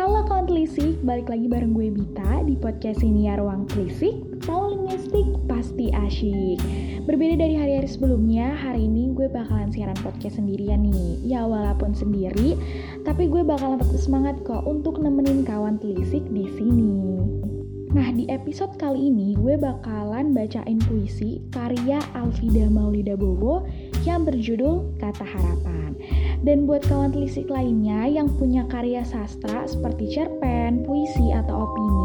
Halo kawan telisik, balik lagi bareng gue Bita di podcast ini ya Ruang Telisik Tahu linguistik pasti asyik. Berbeda dari hari-hari sebelumnya, hari ini gue bakalan siaran podcast sendirian nih. Ya walaupun sendiri, tapi gue bakalan tetap semangat kok untuk nemenin kawan telisik di sini. Nah, di episode kali ini gue bakalan bacain puisi karya Alvida Maulida Bowo yang berjudul Kata Harapan. Dan buat kawan telisik lainnya yang punya karya sastra seperti cerpen, puisi, atau opini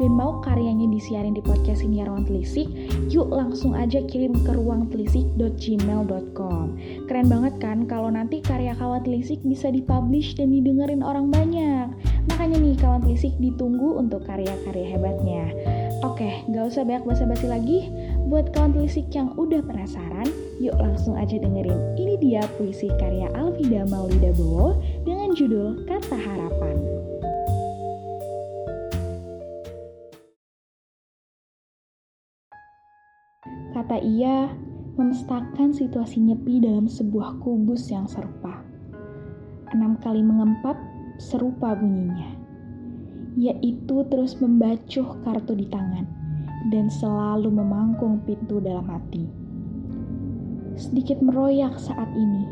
dan mau karyanya disiarin di podcast ini Ruang Telisik, yuk langsung aja kirim ke ruangtelisik.gmail.com. Keren banget kan kalau nanti karya kawan telisik bisa dipublish dan didengerin orang banyak. Makanya nih kawan telisik ditunggu untuk karya-karya hebatnya. Oke, gak usah banyak basa-basi lagi. Buat kawan telisik yang udah penasaran, yuk langsung aja dengerin. Ini dia puisi karya Alvida Maulida Bowo dengan judul Kata Harapan. Kata ia, memestakan situasi nyepi dalam sebuah kubus yang serupa. Enam kali mengempap, serupa bunyinya yaitu terus membacuh kartu di tangan dan selalu memangkung pintu dalam hati. Sedikit meroyak saat ini.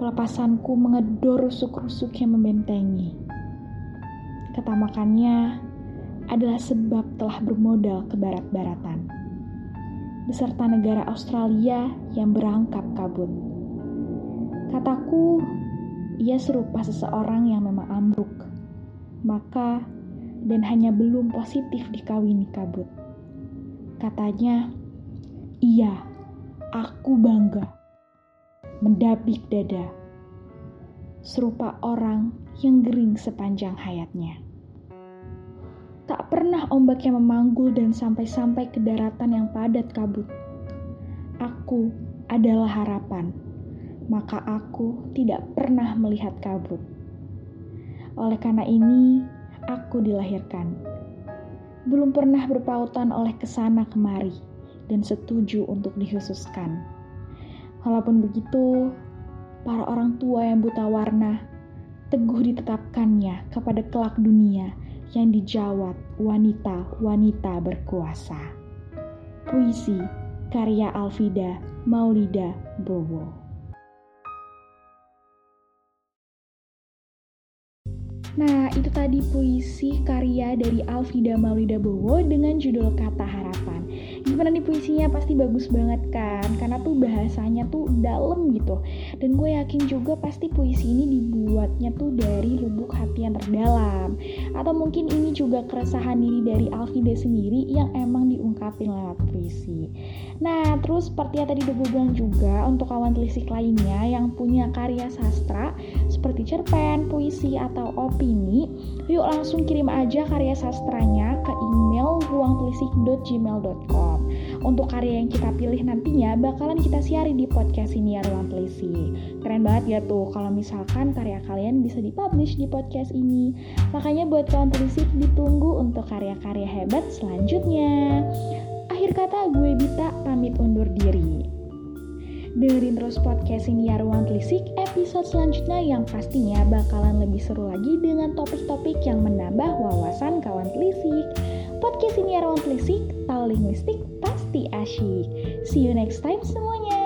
Pelepasanku mengedor rusuk-rusuk yang membentengi. Ketamakannya adalah sebab telah bermodal ke barat-baratan. Beserta negara Australia yang berangkap kabut. Kataku, ia serupa seseorang yang memang ambruk maka dan hanya belum positif dikawini kabut. Katanya, iya, aku bangga. Mendabik dada, serupa orang yang gering sepanjang hayatnya. Tak pernah ombak yang memanggul dan sampai-sampai ke daratan yang padat kabut. Aku adalah harapan, maka aku tidak pernah melihat kabut oleh karena ini, aku dilahirkan. Belum pernah berpautan oleh ke sana kemari dan setuju untuk dikhususkan. Walaupun begitu, para orang tua yang buta warna teguh ditetapkannya kepada kelak dunia yang dijawat wanita-wanita berkuasa. Puisi karya Alvida Maulida Bowo. Nah, itu tadi puisi karya dari Alvida Maulida Bowo dengan judul Kata Harapan. Gimana nih puisinya? Pasti bagus banget kan? Karena tuh bahasanya tuh dalam gitu. Dan gue yakin juga pasti puisi ini dibuatnya tuh dari lubuk hati yang terdalam. Atau mungkin ini juga keresahan diri dari Alvida sendiri yang emang diungkapin lewat puisi. Nah, terus seperti yang tadi udah gue bilang juga untuk kawan telisik lainnya yang punya karya sastra seperti cerpen, puisi, atau opini ini, yuk langsung kirim aja karya sastranya ke email ruangtelisik.gmail.com. Untuk karya yang kita pilih nantinya bakalan kita siarin di podcast ini ya Ruang Telisik. Keren banget ya tuh kalau misalkan karya kalian bisa dipublish di podcast ini. Makanya buat kawan telisik ditunggu untuk karya-karya hebat selanjutnya. Dengerin terus podcast ini ya Ruang Telisik episode selanjutnya yang pastinya bakalan lebih seru lagi dengan topik-topik yang menambah wawasan kawan telisik. Podcast ini ya Ruang Telisik, tahu linguistik pasti asyik. See you next time semuanya.